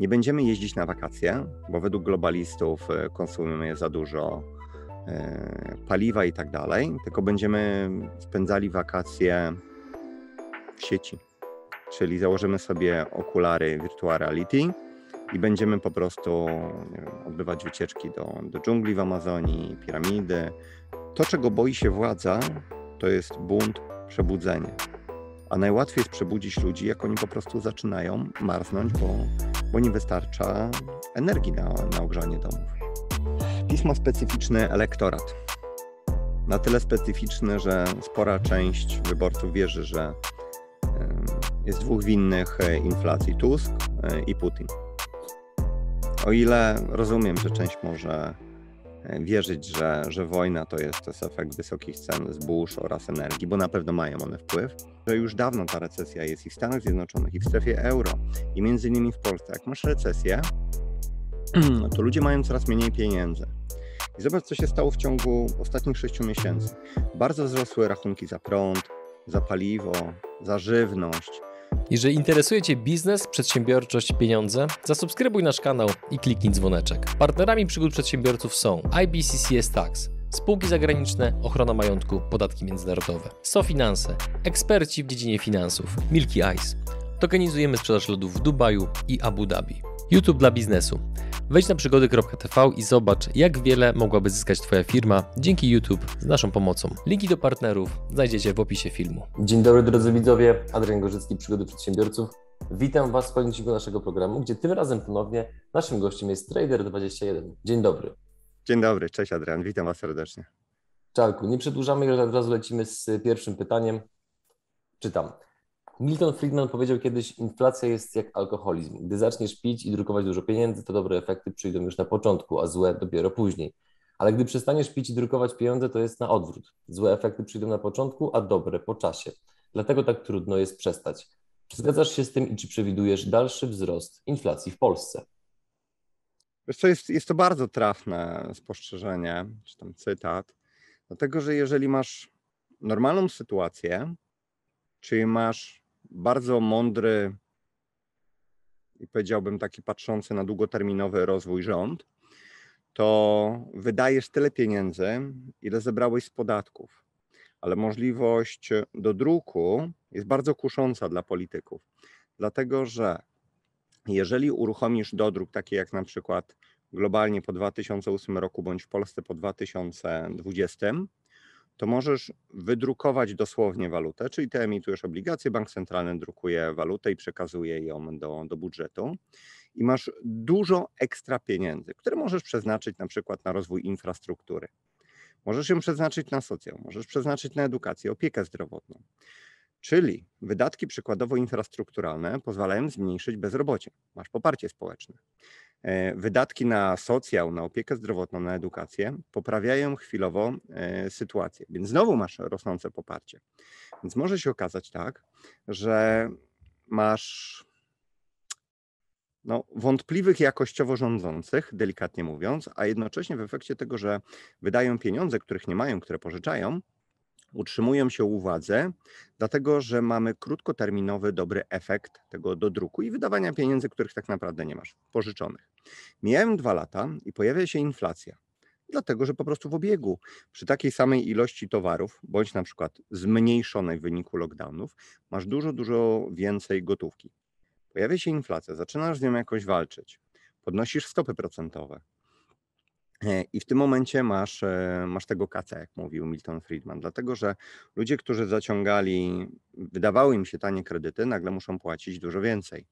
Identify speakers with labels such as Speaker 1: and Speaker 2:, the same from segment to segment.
Speaker 1: Nie będziemy jeździć na wakacje, bo według globalistów e, konsumujemy za dużo e, paliwa i tak dalej, tylko będziemy spędzali wakacje w sieci. Czyli założymy sobie okulary virtual reality i będziemy po prostu wiem, odbywać wycieczki do, do dżungli w Amazonii, piramidy. To, czego boi się władza, to jest bunt, przebudzenie. A najłatwiej jest przebudzić ludzi, jak oni po prostu zaczynają marznąć, bo, bo nie wystarcza energii na, na ogrzanie domów. Pismo specyficzny elektorat. Na tyle specyficzny, że spora część wyborców wierzy, że jest dwóch winnych e, inflacji: Tusk e, i Putin. O ile rozumiem, że część może wierzyć, że, że wojna to jest, to jest efekt wysokich cen zbóż oraz energii, bo na pewno mają one wpływ, że już dawno ta recesja jest i w Stanach Zjednoczonych, i w strefie euro, i między innymi w Polsce. Jak masz recesję, to ludzie mają coraz mniej pieniędzy. I zobacz, co się stało w ciągu ostatnich sześciu miesięcy. Bardzo wzrosły rachunki za prąd, za paliwo, za żywność.
Speaker 2: Jeżeli interesuje Cię biznes, przedsiębiorczość, pieniądze, zasubskrybuj nasz kanał i kliknij dzwoneczek. Partnerami przygód przedsiębiorców są IBCCS Tax, spółki zagraniczne, ochrona majątku, podatki międzynarodowe, SoFinanse, eksperci w dziedzinie finansów, Milky Ice. Tokenizujemy sprzedaż lodów w Dubaju i Abu Dhabi. YouTube dla biznesu. Wejdź na przygody.tv i zobacz, jak wiele mogłaby zyskać Twoja firma dzięki YouTube z naszą pomocą. Linki do partnerów znajdziecie w opisie filmu.
Speaker 3: Dzień dobry drodzy widzowie, Adrian Gorzycki, Przygody Przedsiębiorców. Witam Was w kolejnym odcinku naszego programu, gdzie tym razem ponownie naszym gościem jest Trader21. Dzień dobry.
Speaker 1: Dzień dobry, cześć Adrian, witam Was serdecznie.
Speaker 3: Czarku, nie przedłużamy i od razu lecimy z pierwszym pytaniem. Czytam. Milton Friedman powiedział kiedyś, inflacja jest jak alkoholizm. Gdy zaczniesz pić i drukować dużo pieniędzy, to dobre efekty przyjdą już na początku, a złe dopiero później. Ale gdy przestaniesz pić i drukować pieniądze, to jest na odwrót. Złe efekty przyjdą na początku, a dobre po czasie. Dlatego tak trudno jest przestać. Czy zgadzasz się z tym i czy przewidujesz dalszy wzrost inflacji w Polsce?
Speaker 1: Wiesz co, jest, jest to bardzo trafne spostrzeżenie, czy tam cytat, dlatego że jeżeli masz normalną sytuację, czyli masz bardzo mądry i powiedziałbym taki patrzący na długoterminowy rozwój rząd, to wydajesz tyle pieniędzy, ile zebrałeś z podatków. Ale możliwość do druku jest bardzo kusząca dla polityków, dlatego że jeżeli uruchomisz dodruk, taki jak na przykład globalnie po 2008 roku bądź w Polsce po 2020, to możesz wydrukować dosłownie walutę, czyli ty emitujesz obligacje, bank centralny drukuje walutę i przekazuje ją do, do budżetu i masz dużo ekstra pieniędzy, które możesz przeznaczyć na przykład na rozwój infrastruktury. Możesz ją przeznaczyć na socjal, możesz przeznaczyć na edukację, opiekę zdrowotną. Czyli wydatki przykładowo infrastrukturalne pozwalają zmniejszyć bezrobocie. Masz poparcie społeczne. E, wydatki na socjal, na opiekę zdrowotną, na edukację poprawiają chwilowo e, sytuację, więc znowu masz rosnące poparcie. Więc może się okazać tak, że masz no, wątpliwych jakościowo rządzących, delikatnie mówiąc, a jednocześnie w efekcie tego, że wydają pieniądze, których nie mają, które pożyczają, utrzymują się u władzy, dlatego że mamy krótkoterminowy dobry efekt tego dodruku i wydawania pieniędzy, których tak naprawdę nie masz, pożyczonych. Mijają dwa lata i pojawia się inflacja. Dlatego, że po prostu w obiegu przy takiej samej ilości towarów, bądź na przykład zmniejszonej w wyniku lockdownów, masz dużo, dużo więcej gotówki. Pojawia się inflacja, zaczynasz z nią jakoś walczyć, podnosisz stopy procentowe, I w tym momencie masz, e, masz tego kaca, jak mówił Milton Friedman, dlatego że ludzie, którzy zaciągali, wydawały im się tanie kredyty, nagle muszą płacić dużo więcej.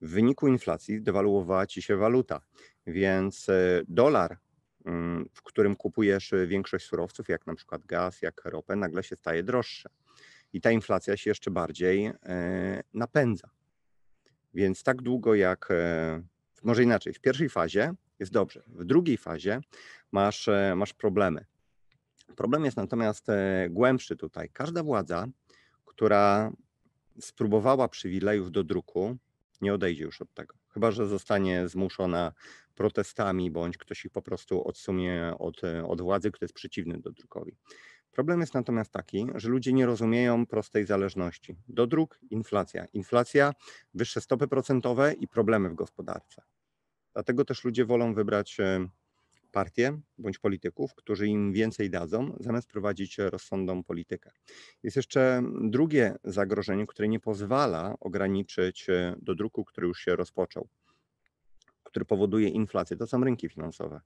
Speaker 1: W wyniku inflacji dewaluowała ci się waluta, więc e, dolar, mm, w którym kupujesz większość surowców, jak na przykład gaz, jak ropę, nagle się staje droższe. I ta inflacja się jeszcze bardziej napędza. Więc tak długo jak, może inaczej, w pierwszej fazie jest dobrze. W drugiej fazie masz, e, masz problemy. Problem jest natomiast e, głębszy tutaj. Każda władza, która spróbowała przywilejów do druku, nie odejdzie już od tego. Chyba, że zostanie zmuszona protestami, bądź ktoś ich po prostu odsunie od, e, od władzy, kto jest przeciwny do drukowi. Problem jest natomiast taki, że ludzie nie rozumieją prostej zależności. Dodruk, inflacja. Inflacja, wyższe stopy procentowe i problemy w gospodarce. Dlatego też ludzie wolą wybrać e, partię bądź polityków, którzy im więcej dadzą, zamiast prowadzić rozsądną politykę. Jest jeszcze drugie zagrożenie, które nie pozwala ograniczyć e, dodruku, który już się rozpoczął, który powoduje inflację. To są rynki finansowe.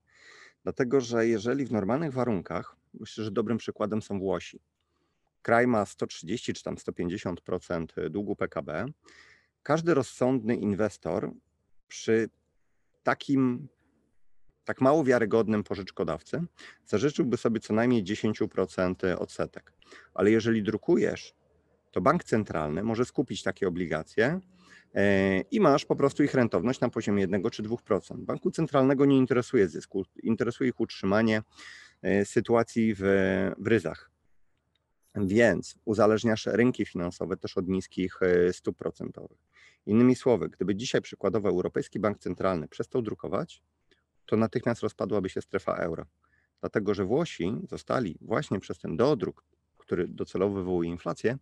Speaker 1: Dlatego, że jeżeli w normalnych warunkach, myślę, że dobrym przykładem są Włosi. Kraj ma 130 czy tam 150% długu PKB. Każdy rozsądny inwestor przy takim tak mało wiarygodnym pożyczkodawcy zażyczyłby sobie co najmniej 10% odsetek. Ale jeżeli drukujesz, to bank centralny może skupić takie obligacje e, i masz po prostu ich rentowność na poziomie 1 czy 2%. Banku centralnego nie interesuje zysku, interesuje ich utrzymanie e, sytuacji w, w ryzach. Więc uzależniasz rynki finansowe też od niskich e, stóp procentowych. Innymi słowy, gdyby dzisiaj przykładowo Europejski Bank Centralny przestał drukować, to natychmiast rozpadłaby się strefa euro. Dlatego, że Włosi zostali właśnie przez ten dodruk, który docelowo wywołuje inflację,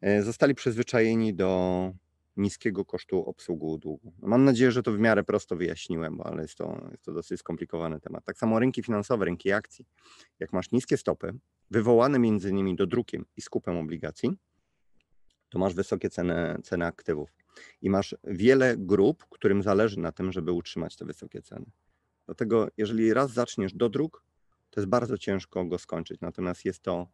Speaker 1: e, zostali przyzwyczajeni do niskiego kosztu obsługu długu. Mam nadzieję, że to w miarę prosto wyjaśniłem, ale jest to, jest to dosyć skomplikowany temat. Tak samo rynki finansowe, rynki akcji. Jak masz niskie stopy, wywołane między innymi dodrukiem i skupem obligacji, to masz wysokie ceny, ceny aktywów i masz wiele grup, którym zależy na tym, żeby utrzymać te wysokie ceny. Dlatego, jeżeli raz zaczniesz dodruk, to jest bardzo ciężko go skończyć. Natomiast jest to,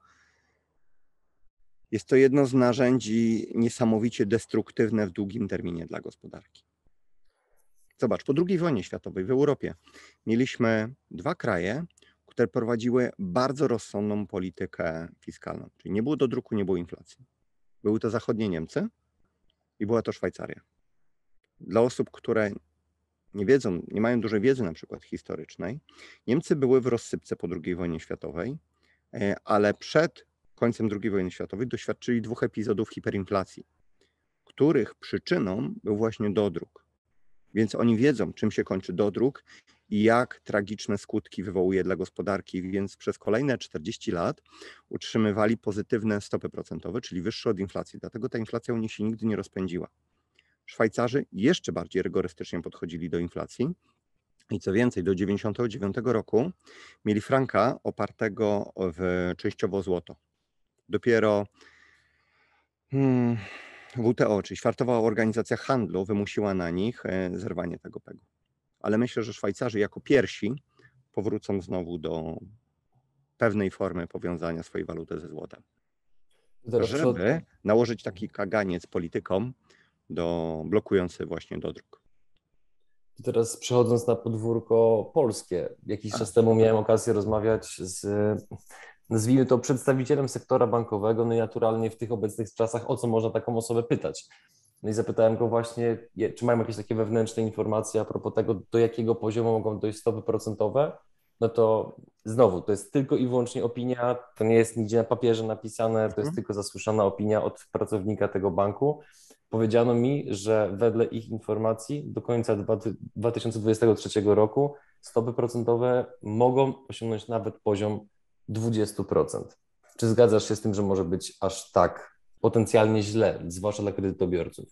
Speaker 1: jest to jedno z narzędzi niesamowicie destruktywne w długim terminie dla gospodarki. Zobacz, po II wojnie światowej w Europie mieliśmy dwa kraje, które prowadziły bardzo rozsądną politykę fiskalną. Czyli nie było dodruku, nie było inflacji. Były to zachodnie Niemcy i była to Szwajcaria. Dla osób, które nie wiedzą, nie mają dużej wiedzy na przykład historycznej, Niemcy były w rozsypce po II wojnie światowej, e, ale przed końcem II wojny światowej doświadczyli dwóch epizodów hiperinflacji, których przyczyną był właśnie dodruk. Więc oni wiedzą, czym się kończy dodruk i jak tragiczne skutki wywołuje dla gospodarki, więc przez kolejne 40 lat utrzymywali pozytywne stopy procentowe, czyli wyższe od inflacji. Dlatego ta inflacja u nich się nigdy nie rozpędziła. Szwajcarzy jeszcze bardziej rygorystycznie podchodzili do inflacji. I co więcej, do 1999 roku mieli franka opartego w częściowo złoto. Dopiero hmm, WTO, czyli Światowa Organizacja Handlu, wymusiła na nich e, zerwanie tego pegu. Ale myślę, że Szwajcarzy jako pierwsi powrócą znowu do pewnej formy powiązania swojej waluty ze złotem. Żeby nałożyć taki kaganiec politykom, do, blokujący właśnie dodruk.
Speaker 3: Teraz przechodząc na podwórko polskie, jakiś czas temu miałem okazję rozmawiać z, nazwijmy to, przedstawicielem sektora bankowego, no i naturalnie w tych obecnych czasach, o co można taką osobę pytać. No i zapytałem go właśnie, czy mają jakieś takie wewnętrzne informacje a propos tego, do jakiego poziomu mogą dojść stopy procentowe. No to znowu, to jest tylko i wyłącznie opinia, to nie jest nigdzie na papierze napisane, to jest mhm. tylko zasłyszana opinia od pracownika tego banku. Powiedziano mi, że wedle ich informacji do końca 2023 roku stopy procentowe mogą osiągnąć nawet poziom 20%. Czy zgadzasz się z tym, że może być aż tak potencjalnie źle, zwłaszcza dla kredytobiorców?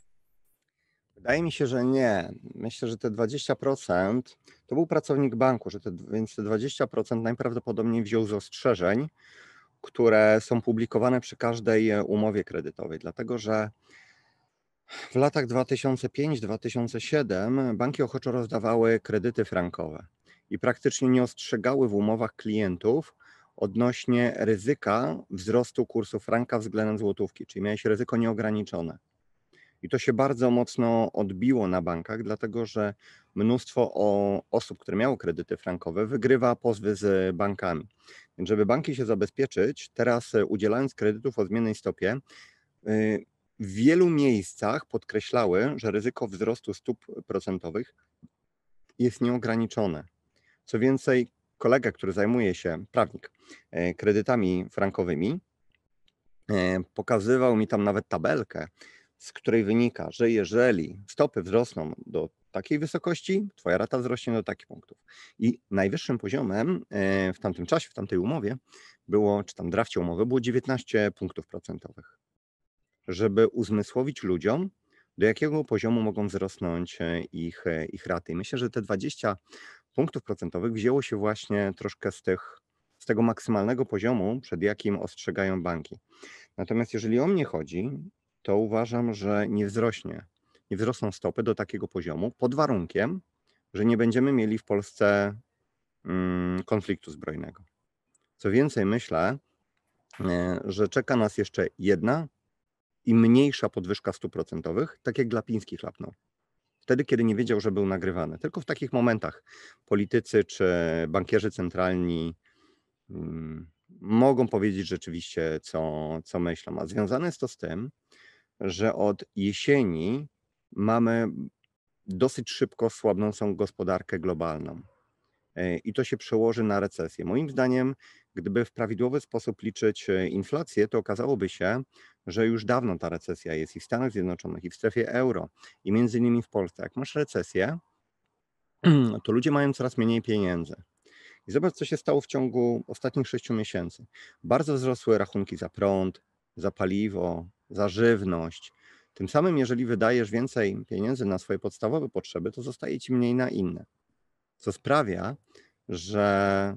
Speaker 1: Wydaje mi się, że nie. Myślę, że te 20% to był pracownik banku, że te, więc te 20% najprawdopodobniej wziął z ostrzeżeń, które są publikowane przy każdej umowie kredytowej, dlatego że w latach 2005-2007 banki ochoczo rozdawały kredyty frankowe i praktycznie nie ostrzegały w umowach klientów odnośnie ryzyka wzrostu kursu franka względem złotówki, czyli miałeś ryzyko nieograniczone. I to się bardzo mocno odbiło na bankach, dlatego że mnóstwo osób, które miały kredyty frankowe, wygrywa pozwy z bankami. Więc żeby banki się zabezpieczyć, teraz udzielając kredytów o zmiennej stopie, y, w wielu miejscach podkreślały, że ryzyko wzrostu stóp procentowych jest nieograniczone. Co więcej, kolega, który zajmuje się, prawnik, e, kredytami frankowymi, e, pokazywał mi tam nawet tabelkę, z której wynika, że jeżeli stopy wzrosną do takiej wysokości, twoja rata wzrośnie do takich punktów. I najwyższym poziomem e, w tamtym czasie, w tamtej umowie było, czy tam drafcie umowy, było 19 punktów procentowych, żeby uzmysłowić ludziom, do jakiego poziomu mogą wzrosnąć ich, ich raty. I myślę, że te 20 punktów procentowych wzięło się właśnie troszkę z, tych, z tego maksymalnego poziomu, przed jakim ostrzegają banki. Natomiast jeżeli o mnie chodzi, to uważam, że nie wzrośnie, nie wzrosną stopy do takiego poziomu pod warunkiem, że nie będziemy mieli w Polsce mm, konfliktu zbrojnego. Co więcej, myślę, e, że czeka nas jeszcze jedna i mniejsza podwyżka stóp procentowych, tak jak Glapiński chlapnął. Wtedy, kiedy nie wiedział, że był nagrywany. Tylko w takich momentach politycy czy bankierzy centralni mm, mogą powiedzieć rzeczywiście, co, co myślą. A związane jest to z tym, że od jesieni mamy dosyć szybko słabnącą gospodarkę globalną. E, I to się przełoży na recesję. Moim zdaniem, gdyby w prawidłowy sposób liczyć e, inflację, to okazałoby się, że już dawno ta recesja jest i w Stanach Zjednoczonych, i w strefie euro, i między innymi w Polsce. Jak masz recesję, to ludzie mają coraz mniej pieniędzy. I zobacz, co się stało w ciągu ostatnich sześciu miesięcy. Bardzo wzrosły rachunki za prąd, za paliwo, za żywność. Tym samym, jeżeli wydajesz więcej pieniędzy na swoje podstawowe potrzeby, to zostaje ci mniej na inne. Co sprawia, że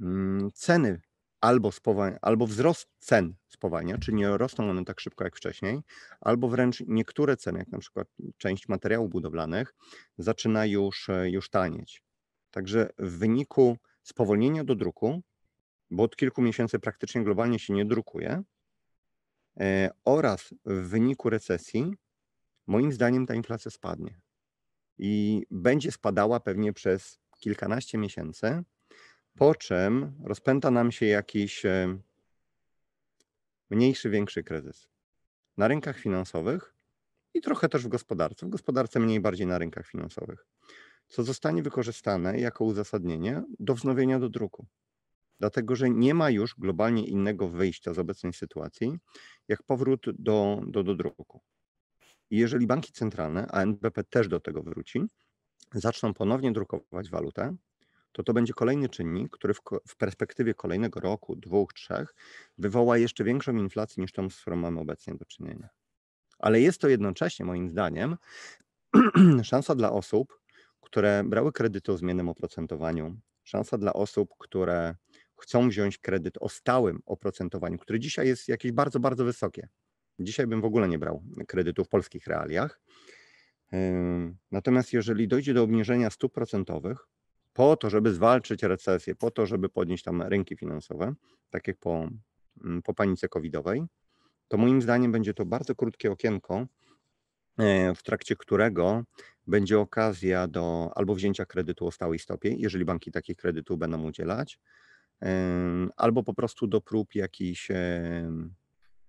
Speaker 1: mm, ceny albo, spowa- albo wzrost cen spowalnia, czyli nie rosną one tak szybko jak wcześniej, albo wręcz niektóre ceny, jak na przykład część materiałów budowlanych, zaczyna już, już tanieć. Także w wyniku spowolnienia do druku, bo od kilku miesięcy praktycznie globalnie się nie drukuje, e, oraz w wyniku recesji, moim zdaniem ta inflacja spadnie. I będzie spadała pewnie przez kilkanaście miesięcy, po czym rozpęta nam się jakiś mniejszy, większy kryzys. Na rynkach finansowych i trochę też w gospodarce. W gospodarce mniej bardziej na rynkach finansowych co zostanie wykorzystane jako uzasadnienie do wznowienia do druku. Dlatego, że nie ma już globalnie innego wyjścia z obecnej sytuacji, jak powrót do, do, do druku. I jeżeli banki centralne, a NBP też do tego wróci, zaczną ponownie drukować walutę, to to będzie kolejny czynnik, który w, w, perspektywie kolejnego roku, dwóch, trzech, wywoła jeszcze większą inflację niż tą, z którą mamy obecnie do czynienia. Ale jest to jednocześnie, moim zdaniem, szansa dla osób, które brały kredyty o zmiennym oprocentowaniu, szansa dla osób, które chcą wziąć kredyt o stałym oprocentowaniu, które dzisiaj jest jakieś bardzo, bardzo wysokie. Dzisiaj bym w ogóle nie brał kredytu w polskich realiach. Natomiast jeżeli dojdzie do obniżenia stóp procentowych, po to, żeby zwalczyć recesję, po to, żeby podnieść tam rynki finansowe, tak jak po, po panice covidowej, to moim zdaniem będzie to bardzo krótkie okienko, e, w trakcie którego będzie okazja do albo wzięcia kredytu o stałej stopie, jeżeli banki takich kredytów będą udzielać, albo po prostu do prób jakichś,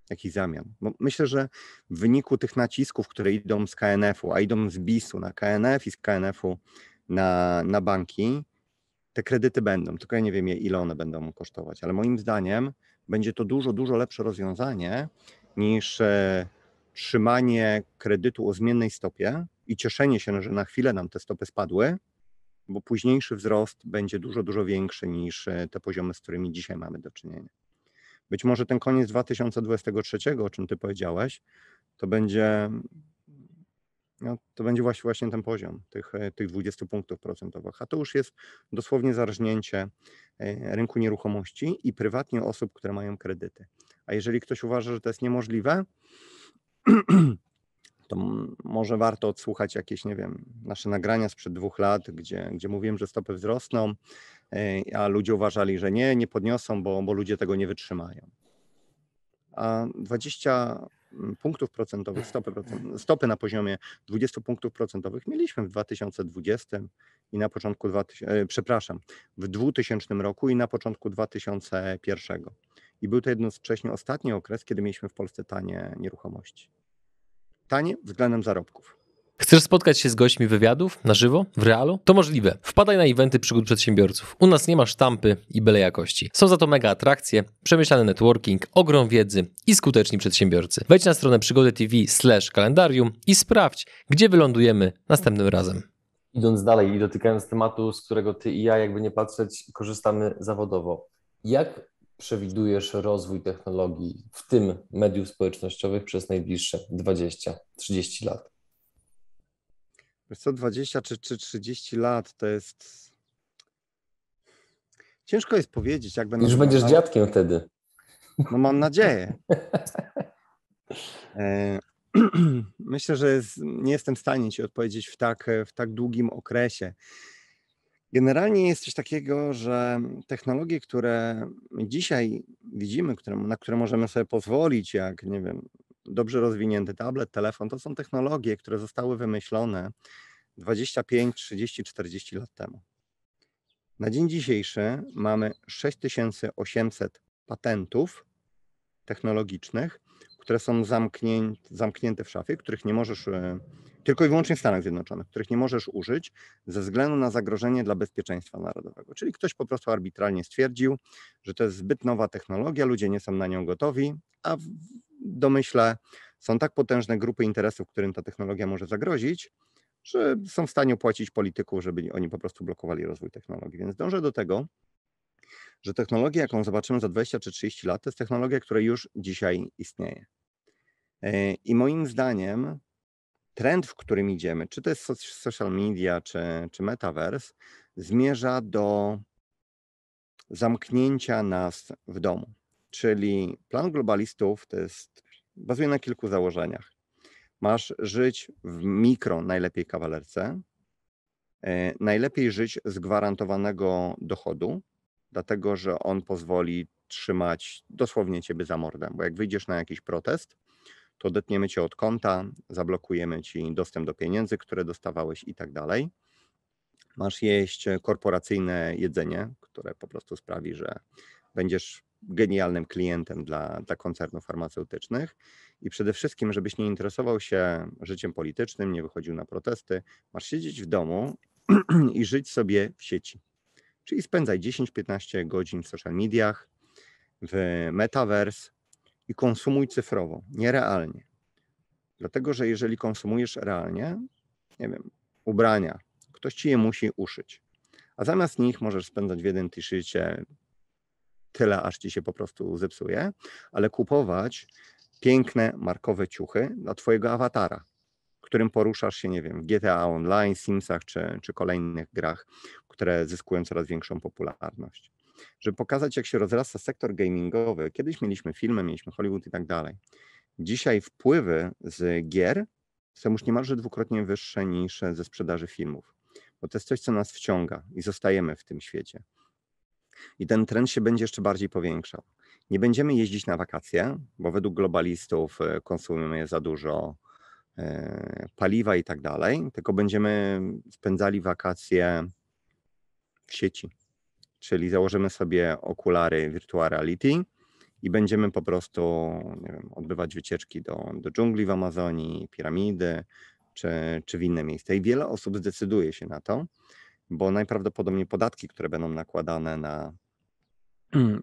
Speaker 1: jakichś zamian. Bo myślę, że w wyniku tych nacisków, które idą z KNF-u, a idą z BIS-u na KNF i z KNF-u na, na banki, te kredyty będą, tylko ja nie wiem, ile one będą kosztować, ale moim zdaniem będzie to dużo, dużo lepsze rozwiązanie niż e, trzymanie kredytu o zmiennej stopie, i cieszenie się, że na chwilę nam te stopy spadły, bo późniejszy wzrost będzie dużo, dużo większy niż e, te poziomy, z którymi dzisiaj mamy do czynienia. Być może ten koniec 2023, o czym ty powiedziałeś, to będzie, no, to będzie właśnie, właśnie ten poziom tych, e, tych 20 punktów procentowych, a to już jest dosłownie zarżnięcie e, rynku nieruchomości i prywatnie osób, które mają kredyty. A jeżeli ktoś uważa, że to jest niemożliwe, to może warto odsłuchać jakieś, nie wiem, nasze nagrania sprzed dwóch lat, gdzie, gdzie mówiłem, że stopy wzrosną, e, a ludzie uważali, że nie, nie podniosą, bo, bo ludzie tego nie wytrzymają. A 20 mm, punktów procentowych, stopy, stopy na poziomie 20 punktów procentowych mieliśmy w 2020 i na początku 2000, e, przepraszam, w 2000 roku i na początku 2001. I był to jednocześnie ostatni okres, kiedy mieliśmy w Polsce tanie nieruchomości tanie względem zarobków.
Speaker 2: Chcesz spotkać się z gośćmi wywiadów na żywo, w realu? To możliwe. Wpadaj na eventy przygód przedsiębiorców. U nas nie ma sztampy i byle jakości. Są za to mega atrakcje, przemyślany networking, ogrom wiedzy i skuteczni przedsiębiorcy. Wejdź na stronę przygody TV slash kalendarium i sprawdź, gdzie wylądujemy następnym razem.
Speaker 3: Idąc dalej i dotykając tematu, z którego ty i ja, jakby nie patrzeć, korzystamy zawodowo. Jak przewidujesz rozwój technologii, w tym mediów społecznościowych, przez najbliższe 20-30 lat?
Speaker 1: Wiesz co, 20 czy, czy 30 lat to jest. Ciężko jest powiedzieć, jak będę.
Speaker 3: Już będziesz dziadkiem wtedy.
Speaker 1: No mam nadzieję. E, myślę, że nie jestem w stanie Ci odpowiedzieć w tak, w tak długim okresie. Generalnie jest coś takiego, że technologie, które dzisiaj widzimy, które, na które możemy sobie pozwolić, jak nie wiem, dobrze rozwinięty tablet, telefon, to są technologie, które zostały wymyślone 25, 30, 40 lat temu. Na dzień dzisiejszy mamy 6800 patentów technologicznych, które są zamknięte, zamknięte w szafie, których nie możesz, e, tylko i wyłącznie w Stanach Zjednoczonych, których nie możesz użyć ze względu na zagrożenie dla bezpieczeństwa narodowego. Czyli ktoś po prostu arbitralnie stwierdził, że to jest zbyt nowa technologia, ludzie nie są na nią gotowi, a w domyśle są tak potężne grupy interesów, którym ta technologia może zagrozić, że są w stanie opłacić polityków, żeby oni po prostu blokowali rozwój technologii. Więc dążę do tego, że technologia, jaką zobaczymy za 20 czy 30 lat, to jest technologia, która już dzisiaj istnieje. E, I moim zdaniem trend, w którym idziemy, czy to jest social media, czy, czy metaverse, zmierza do zamknięcia nas w domu. Czyli plan globalistów to jest, bazuje na kilku założeniach. Masz żyć w mikro, najlepiej kawalerce, e, najlepiej żyć z gwarantowanego dochodu, dlatego że on pozwoli trzymać dosłownie ciebie za mordę, bo jak wyjdziesz na jakiś protest, to odetniemy cię od konta, zablokujemy ci dostęp do pieniędzy, które dostawałeś i tak dalej. Masz jeść korporacyjne jedzenie, które po prostu sprawi, że będziesz genialnym klientem dla, dla koncernów farmaceutycznych i przede wszystkim, żebyś nie interesował się życiem politycznym, nie wychodził na protesty, masz siedzieć w domu i żyć sobie w sieci. Czyli spędzaj 10-15 godzin w social mediach, w metaverse i konsumuj cyfrowo, nierealnie. Dlatego, że jeżeli konsumujesz realnie, nie wiem, ubrania, ktoś ci je musi uszyć. A zamiast nich możesz spędzać w jeden t-shircie tyle, aż ci się po prostu zepsuje, ale kupować piękne markowe ciuchy dla twojego awatara, którym poruszasz się, nie wiem, w GTA Online, Simsach czy, czy kolejnych grach, które zyskują coraz większą popularność. Żeby pokazać, jak się rozrasta sektor gamingowy, kiedyś mieliśmy filmy, mieliśmy Hollywood i tak dalej. Dzisiaj wpływy z gier są już niemalże dwukrotnie wyższe niż ze sprzedaży filmów, bo to jest coś, co nas wciąga i zostajemy w tym świecie. I ten trend się będzie jeszcze bardziej powiększał. Nie będziemy jeździć na wakacje, bo według globalistów e, konsumujemy za dużo e, paliwa i tak dalej, tylko będziemy spędzali wakacje w sieci. Czyli założymy sobie okulary virtual reality i będziemy po prostu wiem, odbywać wycieczki do, do dżungli w Amazonii, piramidy czy, czy w inne miejsca. I wiele osób zdecyduje się na to, bo najprawdopodobniej podatki, które będą nakładane na,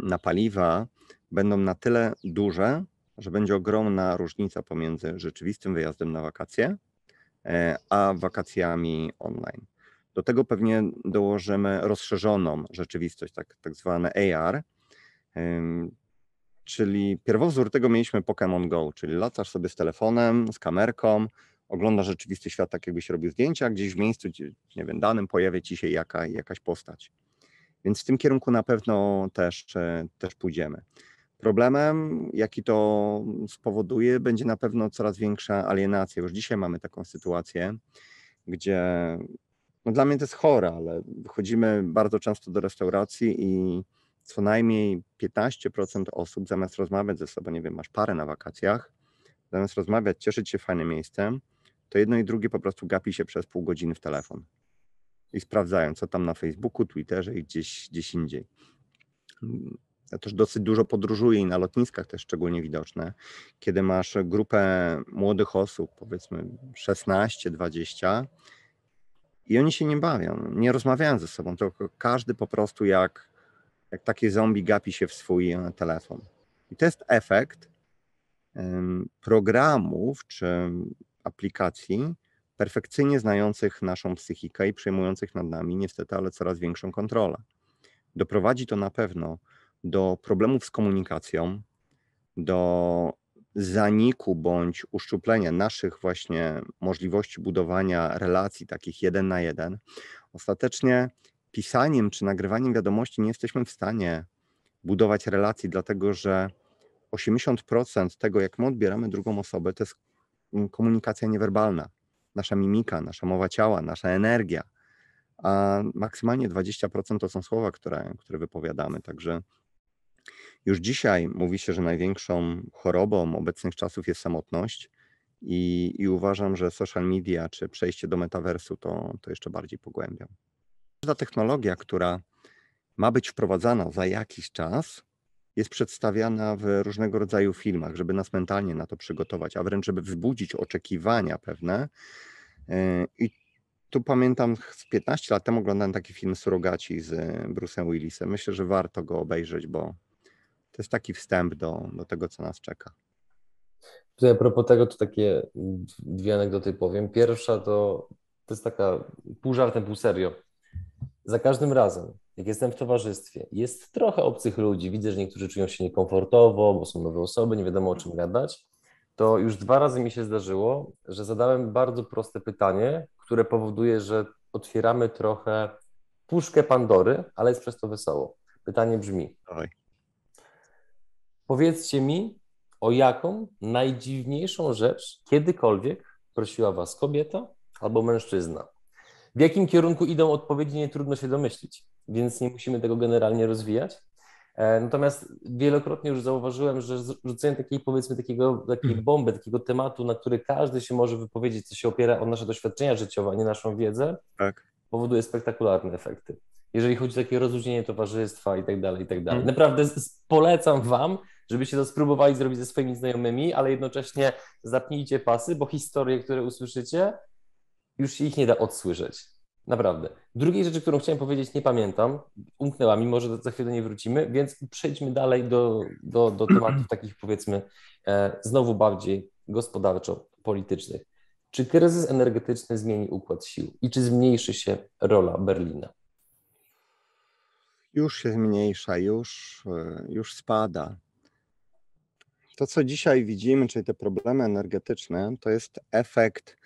Speaker 1: na paliwa, będą na tyle duże, że będzie ogromna różnica pomiędzy rzeczywistym wyjazdem na wakacje, e, a wakacjami online. Do tego pewnie dołożymy rozszerzoną rzeczywistość, tak, tak zwane AR, czyli pierwowzór tego mieliśmy Pokémon Go, czyli latasz sobie z telefonem, z kamerką, ogląda rzeczywisty świat, tak jakbyś robił zdjęcia, gdzieś w miejscu, nie wiem, danym pojawia ci się jaka, jakaś postać. Więc w tym kierunku na pewno też, e, też pójdziemy. Problemem, jaki to spowoduje, będzie na pewno coraz większa alienacja. Już dzisiaj mamy taką sytuację, gdzie no dla mnie to jest chore, ale chodzimy bardzo często do restauracji i co najmniej 15% osób zamiast rozmawiać ze sobą, nie wiem, masz parę na wakacjach, zamiast rozmawiać, cieszyć się fajnym miejscem, to jedno i drugie po prostu gapi się przez pół godziny w telefon i sprawdzają, co tam na Facebooku, Twitterze i gdzieś, gdzieś indziej. Ja też dosyć dużo podróżuję i na lotniskach też szczególnie widoczne, kiedy masz grupę młodych osób, powiedzmy 16-20 i oni się nie bawią, nie rozmawiają ze sobą, tylko każdy po prostu jak, jak taki zombie gapi się w swój e, telefon. I to jest efekt programów czy aplikacji, perfekcyjnie znających naszą psychikę i przejmujących nad nami niestety, ale coraz większą kontrolę. Doprowadzi to na pewno do problemów z komunikacją, do zaniku bądź uszczuplenia naszych właśnie możliwości budowania relacji takich jeden na jeden. Ostatecznie pisaniem czy nagrywaniem wiadomości nie jesteśmy w stanie budować relacji, dlatego że 80% tego, jak my odbieramy drugą osobę, to jest komunikacja niewerbalna. Nasza mimika, nasza mowa ciała, nasza energia, a maksymalnie 20% to są słowa, które, które wypowiadamy. Także już dzisiaj mówi się, że największą chorobą obecnych czasów jest samotność. I, I, uważam, że social media czy przejście do metaversu to, to jeszcze bardziej pogłębią. Każda technologia, która ma być wprowadzana za jakiś czas, jest przedstawiana w różnego rodzaju filmach, żeby nas mentalnie na to przygotować, a wręcz żeby wzbudzić oczekiwania pewne. E, I tu pamiętam, z 15 lat temu oglądałem taki film Surogaci z Bruce'em Willisem. Myślę, że warto go obejrzeć, bo to jest taki wstęp do, do tego, co nas czeka.
Speaker 3: Tutaj a propos tego, to takie dwie anegdoty powiem. Pierwsza to, to jest taka pół żartem, pół serio. Za każdym razem, jak jestem w towarzystwie, jest trochę obcych ludzi, widzę, że niektórzy czują się niekomfortowo, bo są nowe osoby, nie wiadomo o czym gadać, to już dwa razy mi się zdarzyło, że zadałem bardzo proste pytanie, które powoduje, że otwieramy trochę puszkę Pandory, ale jest przez to wesoło. Pytanie brzmi: Oj. Powiedzcie mi, o jaką najdziwniejszą rzecz kiedykolwiek prosiła Was kobieta albo mężczyzna? W jakim kierunku idą odpowiedzi, nie trudno się domyślić, więc nie musimy tego generalnie rozwijać. E, natomiast wielokrotnie już zauważyłem, że rzucenie takiej, powiedzmy, takiego, takiej mhm. bomby, takiego tematu, na który każdy się może wypowiedzieć, co się opiera o nasze doświadczenia życiowe, a nie naszą wiedzę, tak. powoduje spektakularne efekty. Jeżeli chodzi o takie rozluźnienie towarzystwa i tak dalej, i tak dalej. Mhm. Naprawdę polecam Wam, żebyście to spróbowali zrobić ze swoimi znajomymi, ale jednocześnie zapnijcie pasy, bo historie, które usłyszycie, już się ich nie da odsłyszeć. Naprawdę. Drugiej rzeczy, którą chciałem powiedzieć, nie pamiętam, umknęła mi, może za chwilę do niej wrócimy, więc przejdźmy dalej do, do, do tematów takich powiedzmy e, znowu bardziej gospodarczo-politycznych. Czy kryzys energetyczny zmieni układ sił i czy zmniejszy się rola Berlina?
Speaker 1: Już się zmniejsza, już, e, już spada. To, co dzisiaj widzimy, czyli te problemy energetyczne, to jest efekt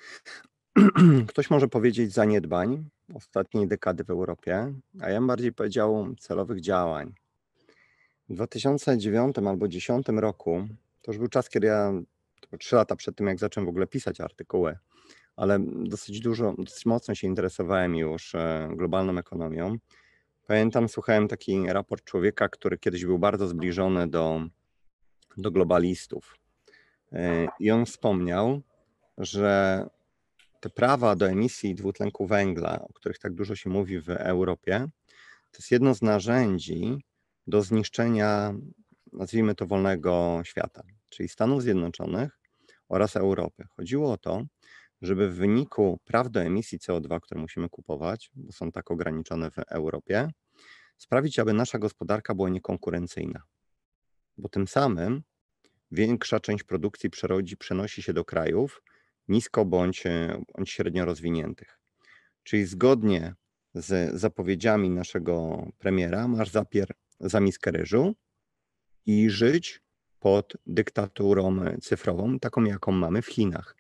Speaker 1: ktoś może powiedzieć zaniedbań ostatniej dekady w Europie, a ja bym bardziej powiedział celowych działań. W 2009 albo 2010 roku, to już był czas, kiedy ja, trzy lata przed tym, jak zacząłem w ogóle pisać artykuły, ale dosyć dużo, dosyć mocno się interesowałem już e, globalną ekonomią. Pamiętam, słuchałem taki raport człowieka, który kiedyś był bardzo zbliżony do, do globalistów. E, I on wspomniał, że te prawa do emisji dwutlenku węgla, o których tak dużo się mówi w Europie, to jest jedno z narzędzi do zniszczenia, nazwijmy to, wolnego świata, czyli Stanów Zjednoczonych oraz Europy. Chodziło o to, żeby w wyniku praw do emisji CO2, które musimy kupować, bo są tak ograniczone w Europie, sprawić, aby nasza gospodarka była niekonkurencyjna. Bo tym samym większa część produkcji przerodzi, przenosi się do krajów, nisko bądź, e, bądź średnio rozwiniętych. Czyli zgodnie z zapowiedziami naszego premiera masz zapier za miskę ryżu i żyć pod dyktaturą cyfrową, taką jaką mamy w Chinach.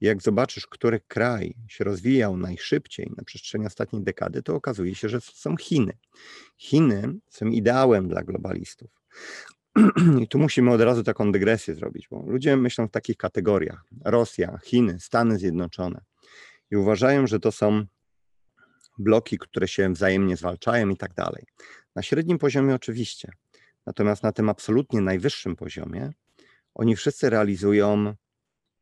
Speaker 1: Jak zobaczysz, który kraj się rozwijał najszybciej na przestrzeni ostatniej dekady, to okazuje się, że są Chiny. Chiny są ideałem dla globalistów. I tu musimy od razu taką dygresję zrobić, bo ludzie myślą w takich kategoriach: Rosja, Chiny, Stany Zjednoczone i uważają, że to są bloki, które się wzajemnie zwalczają i tak dalej. Na średnim poziomie oczywiście, natomiast na tym absolutnie najwyższym poziomie oni wszyscy realizują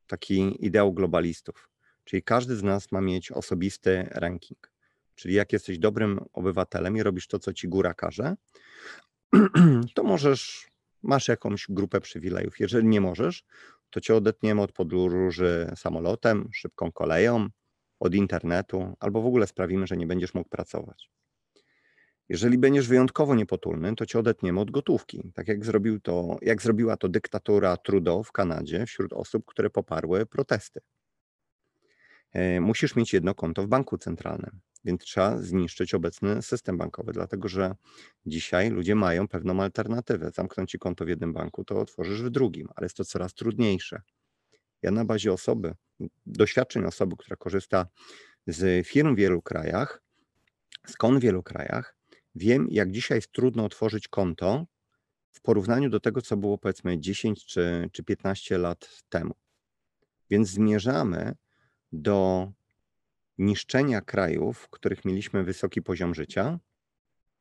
Speaker 1: taki ideał globalistów, czyli każdy z nas ma mieć osobisty ranking. Czyli jak jesteś dobrym obywatelem i robisz to, co ci góra każe, to możesz masz jakąś grupę przywilejów. Jeżeli nie możesz, to cię odetniemy od podróży samolotem, szybką koleją, od internetu, albo w ogóle sprawimy, że nie będziesz mógł pracować. Jeżeli będziesz wyjątkowo niepotulny, to cię odetniemy od gotówki, tak jak, zrobił to, jak zrobiła to dyktatura Trudeau w Kanadzie wśród osób, które poparły protesty. E, musisz mieć jedno konto w banku centralnym, więc trzeba zniszczyć obecny system bankowy, dlatego że dzisiaj ludzie mają pewną alternatywę. Zamknąć ci konto w jednym banku, to otworzysz w drugim, ale jest to coraz trudniejsze. Ja na bazie osoby, doświadczeń osoby, która korzysta z firm w wielu krajach, z kon w wielu krajach, wiem, jak dzisiaj jest trudno otworzyć konto w porównaniu do tego, co było powiedzmy 10 czy, czy 15 lat temu. Więc zmierzamy do niszczenia krajów, w których mieliśmy wysoki poziom życia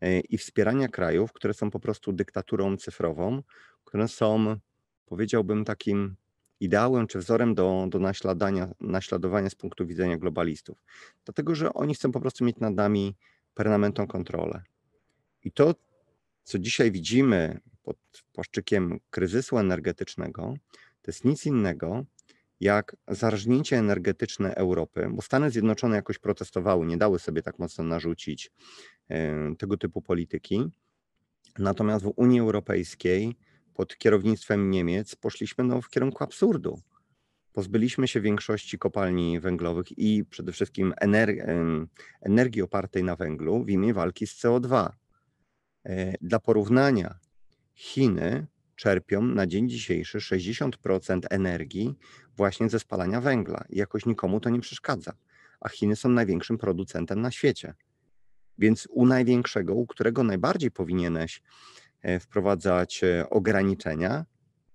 Speaker 1: e, i wspierania krajów, które są po prostu dyktaturą cyfrową, które są, powiedziałbym, takim ideałem czy wzorem do, do naśladowania, naśladowania z punktu widzenia globalistów. Dlatego, że oni chcą po prostu mieć nad nami permanentną kontrolę. I to, co dzisiaj widzimy pod płaszczykiem kryzysu energetycznego, to jest nic innego jak zarżnięcie energetyczne Europy, bo Stany Zjednoczone jakoś protestowały, nie dały sobie tak mocno narzucić tego typu polityki. Natomiast w Unii Europejskiej pod kierownictwem Niemiec poszliśmy no, w kierunku absurdu. Pozbyliśmy się większości kopalni węglowych i przede wszystkim energii, energii opartej na węglu w imię walki z CO2. E, dla porównania, Chiny czerpią na dzień dzisiejszy 60% energii właśnie ze spalania węgla i jakoś nikomu to nie przeszkadza. A Chiny są największym producentem na świecie. Więc u największego, u którego najbardziej powinieneś e, wprowadzać e, ograniczenia,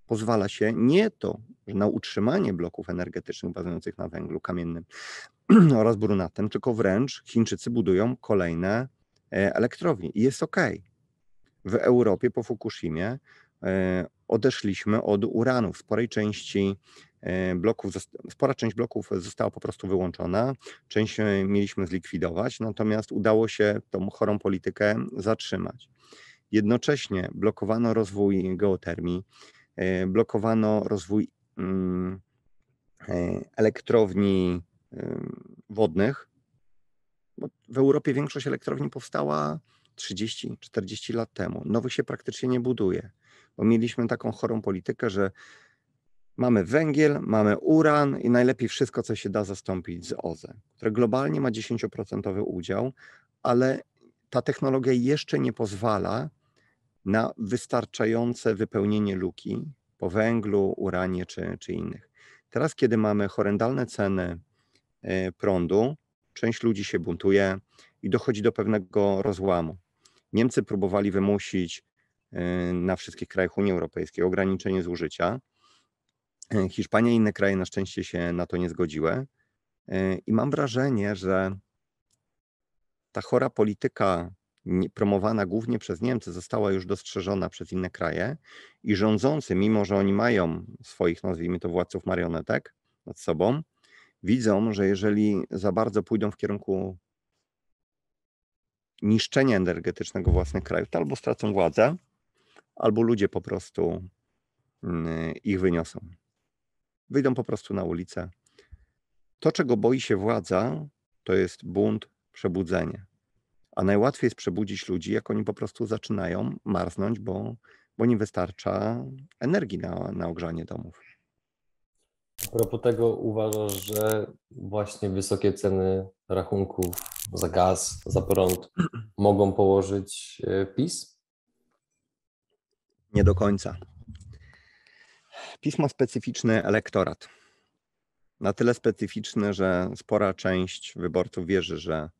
Speaker 1: pozwala się nie to na utrzymanie bloków energetycznych bazujących na węglu kamiennym oraz brunatnym, tylko wręcz Chińczycy budują kolejne e, elektrownie i jest ok. W Europie po Fukushimie odeszliśmy od uranu. W sporej części bloków, spora część bloków została po prostu wyłączona, część mieliśmy zlikwidować, natomiast udało się tą chorą politykę zatrzymać. Jednocześnie blokowano rozwój geotermii, e, blokowano rozwój mm, e, elektrowni wodnych. W Europie większość elektrowni powstała 30-40 lat temu. Nowych się praktycznie nie buduje, bo mieliśmy taką chorą politykę, że mamy węgiel, mamy uran i najlepiej wszystko, co się da zastąpić z OZE, które globalnie ma 10% udział, ale ta technologia jeszcze nie pozwala na wystarczające wypełnienie luki po węglu, uranie czy, czy innych. Teraz, kiedy mamy horrendalne ceny e, prądu, część ludzi się buntuje i dochodzi do pewnego rozłamu. Niemcy próbowali wymusić na wszystkich krajach Unii Europejskiej ograniczenie zużycia. E, Hiszpania i inne kraje na szczęście się na to nie zgodziły. I mam wrażenie, że ta chora polityka promowana głównie przez Niemcy, została już dostrzeżona przez inne kraje i rządzący, mimo że oni mają swoich, nazwijmy to, władców marionetek nad sobą, widzą, że jeżeli za bardzo pójdą w kierunku niszczenia energetycznego własnych krajów, to albo stracą władzę, albo ludzie po prostu mm, ich wyniosą. Wyjdą po prostu na ulicę. To, czego boi się władza, to jest bunt, przebudzenie. A najłatwiej jest przebudzić ludzi, jak oni po prostu zaczynają marznąć, bo, bo nie wystarcza energii na, na ogrzanie domów.
Speaker 3: A propos tego uważasz, że właśnie wysokie ceny rachunków za gaz, za prąd mogą położyć e, PiS?
Speaker 1: Nie do końca. PiS ma specyficzny elektorat. Na tyle specyficzny, że spora część wyborców wierzy, że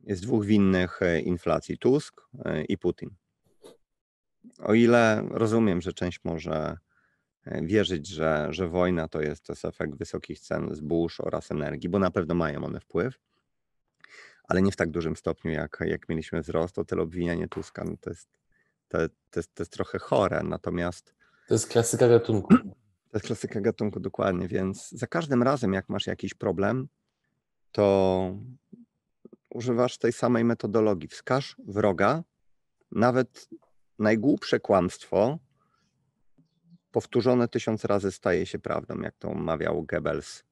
Speaker 1: jest dwóch winnych e, inflacji: Tusk e, i Putin. O ile rozumiem, że część może e, wierzyć, że, że wojna to jest, to jest efekt wysokich cen zbóż oraz energii, bo na pewno mają one wpływ, ale nie w tak dużym stopniu, jak, jak mieliśmy wzrost, o tyle obwinianie Tuska no to, jest, to, to, jest, to jest trochę chore. Natomiast.
Speaker 3: To jest klasyka gatunku.
Speaker 1: To jest klasyka gatunku, dokładnie. Więc za każdym razem, jak masz jakiś problem, to używasz tej samej metodologii. Wskaż wroga, nawet najgłupsze kłamstwo powtórzone tysiąc razy staje się prawdą, jak to mawiał Goebbels.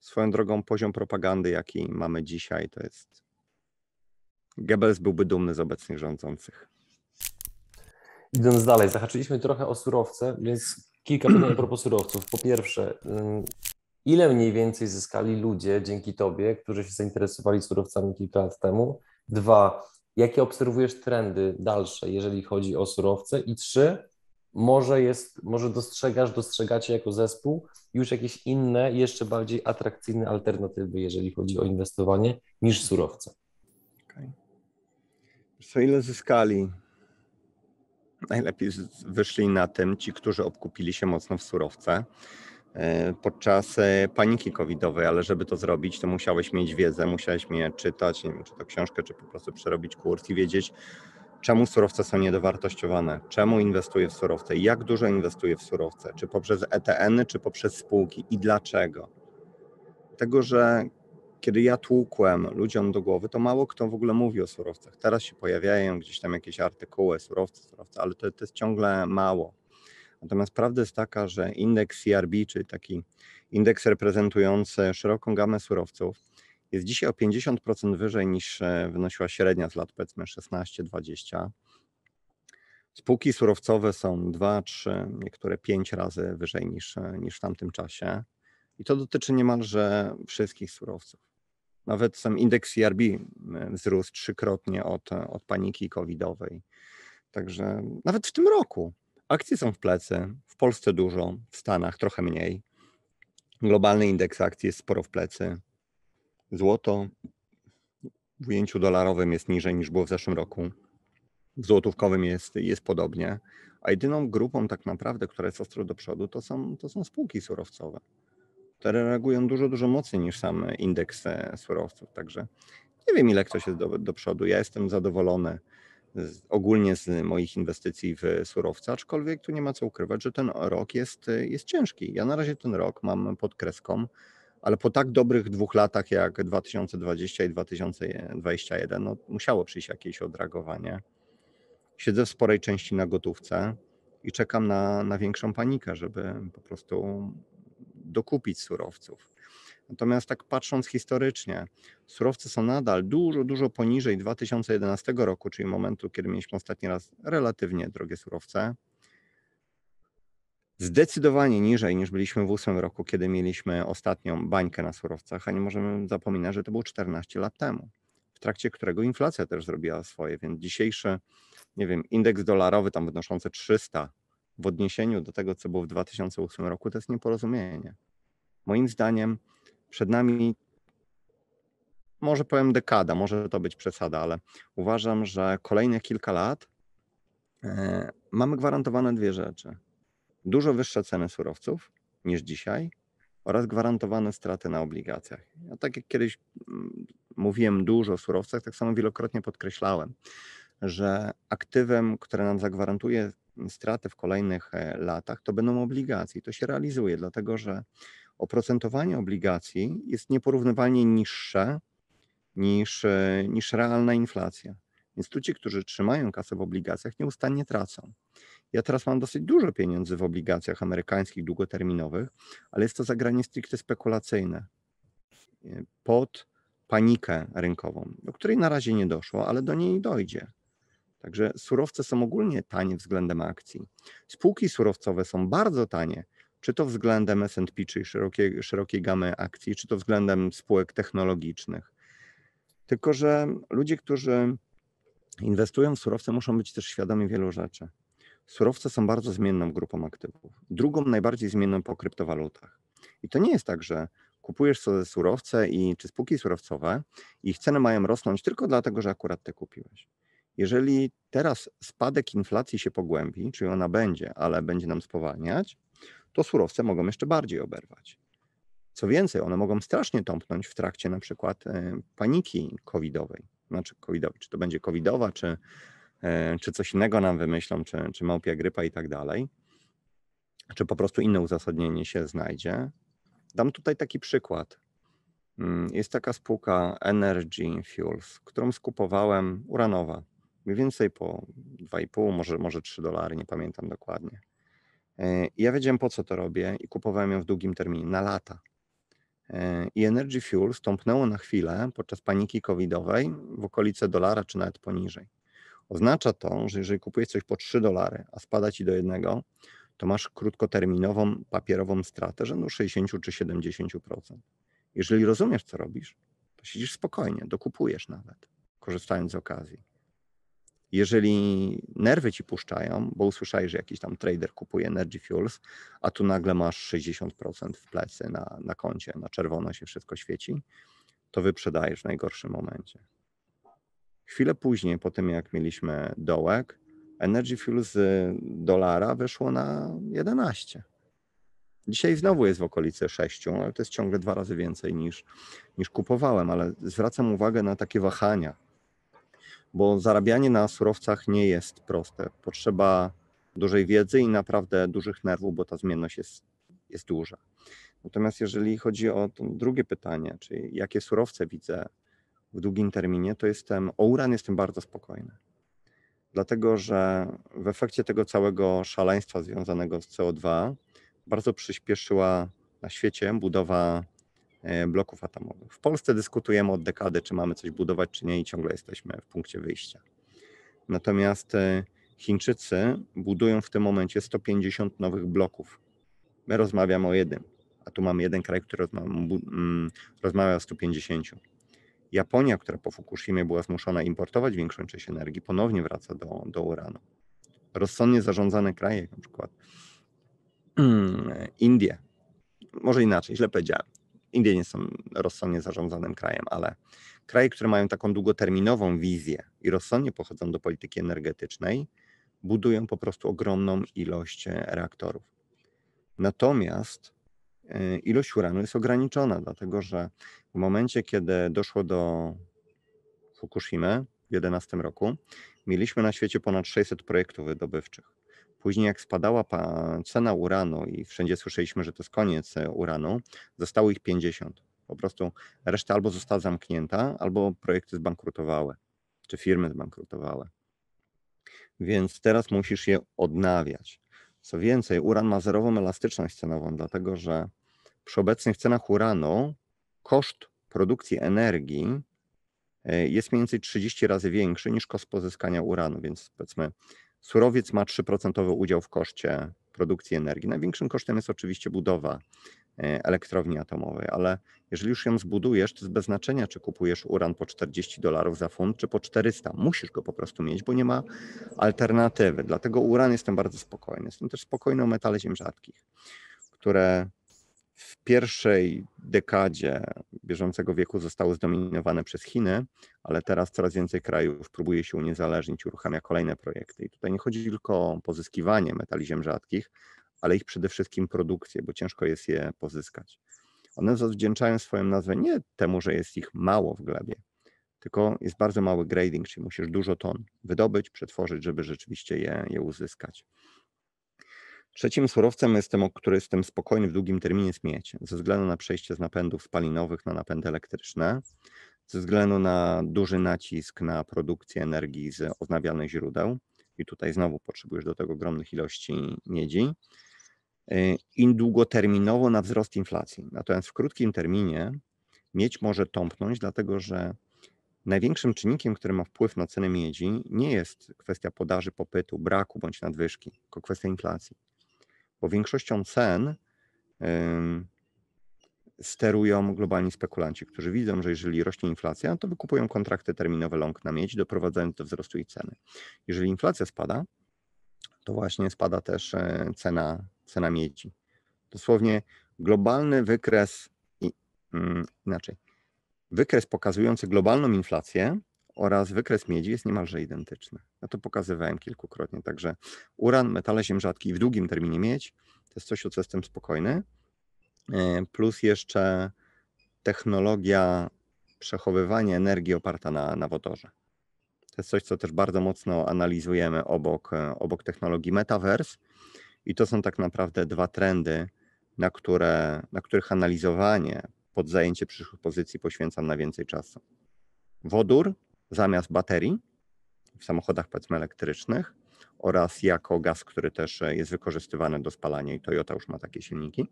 Speaker 1: Swoją drogą poziom propagandy, jaki mamy dzisiaj, to jest. Goebbels byłby dumny z obecnych rządzących.
Speaker 3: Idąc dalej, zahaczyliśmy trochę o surowce, więc kilka pytań propos surowców. Po pierwsze, ile mniej więcej zyskali ludzie dzięki Tobie, którzy się zainteresowali surowcami kilka lat temu? Dwa, jakie obserwujesz trendy dalsze, jeżeli chodzi o surowce? I trzy, może jest, może dostrzegasz, dostrzegacie jako zespół już jakieś inne, jeszcze bardziej atrakcyjne alternatywy, jeżeli chodzi o inwestowanie, niż surowce. Okay.
Speaker 1: Co ile zyskali? Najlepiej wyszli na tym ci, którzy obkupili się mocno w surowce e, podczas e, paniki covidowej, ale żeby to zrobić, to musiałeś mieć wiedzę, musiałeś mnie czytać, nie wiem, czy to książkę, czy po prostu przerobić kurs i wiedzieć, czemu surowce są niedowartościowane, czemu inwestuję w surowce, jak dużo inwestuję w surowce, czy poprzez ETN, czy poprzez spółki i dlaczego. Tego, że kiedy ja tłukłem ludziom do głowy, to mało kto w ogóle mówi o surowcach. Teraz się pojawiają gdzieś tam jakieś artykuły, surowce, surowce, ale to, to jest ciągle mało. Natomiast prawda jest taka, że indeks CRB, czyli taki indeks reprezentujący szeroką gamę surowców, jest dzisiaj o 50% wyżej niż e, wynosiła średnia z lat powiedzmy 16-20. Spółki surowcowe są 2, 3, niektóre 5 razy wyżej niż, e, niż w tamtym czasie. I to dotyczy niemalże wszystkich surowców. Nawet sam indeks CRB e, wzrósł trzykrotnie od, od paniki covidowej. Także nawet w tym roku akcje są w plecy. W Polsce dużo, w Stanach trochę mniej. Globalny indeks akcji jest sporo w plecy. Złoto w ujęciu dolarowym jest niżej niż było w zeszłym roku. W złotówkowym jest, jest podobnie. A jedyną grupą tak naprawdę, która jest ostro do przodu, to są, to są spółki surowcowe. Które reagują dużo, dużo mocniej niż sam indeks surowców. Także nie wiem, ile ktoś jest do, do przodu. Ja jestem zadowolony z, ogólnie z moich inwestycji w surowce, aczkolwiek tu nie ma co ukrywać, że ten rok jest, jest ciężki. Ja na razie ten rok mam pod kreską ale po tak dobrych dwóch latach jak 2020 i 2021, no, musiało przyjść jakieś odreagowanie. Siedzę w sporej części na gotówce i czekam na, na większą panikę, żeby po prostu dokupić surowców. Natomiast tak patrząc historycznie, surowce są nadal dużo, dużo poniżej 2011 roku, czyli momentu, kiedy mieliśmy ostatni raz relatywnie drogie surowce zdecydowanie niżej niż byliśmy w ósmym roku, kiedy mieliśmy ostatnią bańkę na surowcach, a nie możemy zapominać, że to było 14 lat temu, w trakcie którego inflacja też zrobiła swoje, więc dzisiejszy, nie wiem, indeks dolarowy tam wynoszący 300 w odniesieniu do tego, co było w 2008 roku, to jest nieporozumienie. Moim zdaniem przed nami może powiem dekada, może to być przesada, ale uważam, że kolejne kilka lat e, mamy gwarantowane dwie rzeczy dużo wyższe ceny surowców niż dzisiaj oraz gwarantowane straty na obligacjach. Ja tak jak kiedyś mm, mówiłem dużo o surowcach, tak samo wielokrotnie podkreślałem, że aktywem, które nam zagwarantuje straty w kolejnych e, latach, to będą obligacje. To się realizuje, dlatego że oprocentowanie obligacji jest nieporównywalnie niższe niż, e, niż realna inflacja. Więc tu ci, którzy trzymają kasę w obligacjach, nieustannie tracą. Ja teraz mam dosyć dużo pieniędzy w obligacjach amerykańskich długoterminowych, ale jest to zagranie stricte spekulacyjne pod panikę rynkową, do której na razie nie doszło, ale do niej dojdzie. Także surowce są ogólnie tanie względem akcji. Spółki surowcowe są bardzo tanie, czy to względem SP, czyli szerokiej, szerokiej gamy akcji, czy to względem spółek technologicznych. Tylko, że ludzie, którzy inwestują w surowce, muszą być też świadomi wielu rzeczy. Surowce są bardzo zmienną grupą aktywów. Drugą najbardziej zmienną po kryptowalutach. I to nie jest tak, że kupujesz sobie surowce i czy spółki surowcowe, ich ceny mają rosnąć tylko dlatego, że akurat te kupiłeś. Jeżeli teraz spadek inflacji się pogłębi, czyli ona będzie, ale będzie nam spowalniać, to surowce mogą jeszcze bardziej oberwać. Co więcej, one mogą strasznie tąpnąć w trakcie na przykład e, paniki covidowej. Znaczy covidowej, czy to będzie covidowa, czy E, czy coś innego nam wymyślą, czy, czy małpia grypa i tak dalej, czy po prostu inne uzasadnienie się znajdzie. Dam tutaj taki przykład. Mm, jest taka spółka Energy Fuels, którą skupowałem uranowa. Mniej więcej po 2,5, może, może 3 dolary, nie pamiętam dokładnie. E, I ja wiedziałem po co to robię i kupowałem ją w długim terminie, na lata. E, I Energy Fuels stąpnęło na chwilę podczas paniki covidowej w okolice dolara, czy nawet poniżej. Oznacza to, że jeżeli kupujesz coś po 3 dolary, a spada ci do jednego, to masz krótkoterminową papierową stratę rzędu 60 czy 70%. Jeżeli rozumiesz, co robisz, to siedzisz spokojnie, dokupujesz nawet, korzystając z okazji. Jeżeli nerwy ci puszczają, bo usłyszałeś, że jakiś tam trader kupuje Energy Fuels, a tu nagle masz 60% w plecy na, na koncie, na czerwono się wszystko świeci, to wyprzedajesz w najgorszym momencie. Chwilę później, po tym jak mieliśmy dołek, Energy Fuel z dolara wyszło na 11. Dzisiaj znowu jest w okolicy 6, ale to jest ciągle dwa razy więcej niż, niż kupowałem, ale zwracam uwagę na takie wahania, bo zarabianie na surowcach nie jest proste. Potrzeba dużej wiedzy i naprawdę dużych nerwów, bo ta zmienność jest, jest duża. Natomiast jeżeli chodzi o drugie pytanie, czyli jakie surowce widzę w długim terminie, to jestem, o uran jestem bardzo spokojny. Dlatego, że w efekcie tego całego szaleństwa związanego z CO2 bardzo przyspieszyła na świecie budowa bloków atomowych. W Polsce dyskutujemy od dekady, czy mamy coś budować, czy nie, i ciągle jesteśmy w punkcie wyjścia. Natomiast e, Chińczycy budują w tym momencie 150 nowych bloków. My rozmawiamy o jednym, a tu mamy jeden kraj, który rozmawia o 150. Japonia, która po Fukushimie była zmuszona importować większą część energii, ponownie wraca do, do uranu. Rozsądnie zarządzane kraje, jak na przykład Indie, może inaczej, źle powiedziałem. Indie nie są rozsądnie zarządzanym krajem, ale kraje, które mają taką długoterminową wizję i rozsądnie pochodzą do polityki energetycznej, budują po prostu ogromną ilość reaktorów. Natomiast y, ilość uranu jest ograniczona, dlatego że w momencie, kiedy doszło do Fukushimy w 2011 roku, mieliśmy na świecie ponad 600 projektów wydobywczych. Później, jak spadała cena uranu i wszędzie słyszeliśmy, że to jest koniec e, uranu, zostało ich 50. Po prostu reszta albo została zamknięta, albo projekty zbankrutowały, czy firmy zbankrutowały. Więc teraz musisz je odnawiać. Co więcej, uran ma zerową elastyczność cenową, dlatego że przy obecnych cenach uranu koszt produkcji energii e, jest mniej więcej 30 razy większy niż koszt pozyskania uranu, więc powiedzmy surowiec ma 3% udział w koszcie produkcji energii. Największym kosztem jest oczywiście budowa e, elektrowni atomowej, ale jeżeli już ją zbudujesz, to jest bez znaczenia, czy kupujesz uran po 40 dolarów za funt, czy po 400. Musisz go po prostu mieć, bo nie ma alternatywy. Dlatego uran jestem bardzo spokojny. Jestem też spokojny o metale ziem rzadkich, które w pierwszej dekadzie bieżącego wieku zostały zdominowane przez Chiny, ale teraz coraz więcej krajów próbuje się uniezależnić, uruchamia kolejne projekty. I tutaj nie chodzi tylko o pozyskiwanie metali ziem rzadkich, ale ich przede wszystkim produkcję, bo ciężko jest je pozyskać. One zawdzięczają swoją nazwę nie temu, że jest ich mało w glebie, tylko jest bardzo mały grading, czyli musisz dużo ton wydobyć, przetworzyć, żeby rzeczywiście je, je uzyskać. Trzecim surowcem, jestem, o który jestem spokojny w długim terminie, jest miedź, ze względu na przejście z napędów spalinowych na napędy elektryczne, ze względu na duży nacisk na produkcję energii z odnawialnych źródeł. I tutaj znowu potrzebujesz do tego ogromnych ilości miedzi. Y, I długoterminowo na wzrost inflacji. Natomiast w krótkim terminie miedź może tąpnąć, dlatego że największym czynnikiem, który ma wpływ na cenę miedzi, nie jest kwestia podaży, popytu, braku bądź nadwyżki, tylko kwestia inflacji bo większością cen sterują globalni spekulanci, którzy widzą, że jeżeli rośnie inflacja, to wykupują kontrakty terminowe long na miedź, doprowadzając do wzrostu ich ceny. Jeżeli inflacja spada, to właśnie spada też e, cena, cena miedzi. Dosłownie globalny wykres, mm, inaczej, wykres pokazujący globalną inflację oraz wykres miedzi jest niemalże identyczny. Ja to pokazywałem kilkukrotnie. Także uran, metale ziem rzadkie i w długim terminie miedź to jest coś, o co jestem spokojny. E, plus jeszcze technologia przechowywania energii oparta na, na wodorze. To jest coś, co też bardzo mocno analizujemy obok, obok technologii Metaverse. I to są tak naprawdę dwa trendy, na, które, na których analizowanie pod zajęcie przyszłych pozycji poświęcam na więcej czasu. Wodór zamiast baterii w samochodach powiedzmy elektrycznych oraz jako gaz, który też e, jest wykorzystywany do spalania i Toyota już ma takie silniki.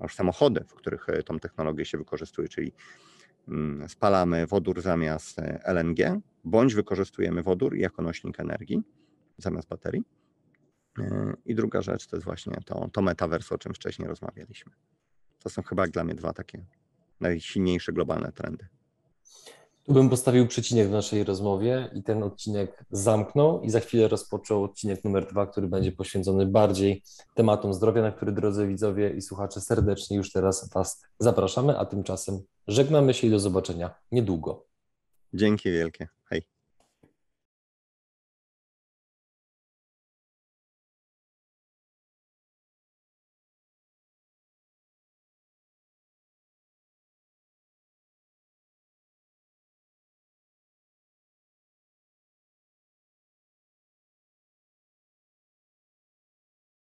Speaker 1: Masz samochody, w których e, tą technologię się wykorzystuje, czyli mm, spalamy wodór zamiast LNG, bądź wykorzystujemy wodór jako nośnik energii zamiast baterii. I druga rzecz to jest właśnie to, to metaverse, o czym wcześniej rozmawialiśmy. To są chyba dla mnie dwa takie najsilniejsze globalne trendy.
Speaker 3: Tu bym postawił przecinek w naszej rozmowie i ten odcinek zamknął i za chwilę rozpoczął odcinek numer dwa, który będzie poświęcony bardziej tematom zdrowia, na który drodzy widzowie i słuchacze serdecznie już teraz Was zapraszamy, a tymczasem żegnamy się i do zobaczenia niedługo.
Speaker 1: Dzięki wielkie.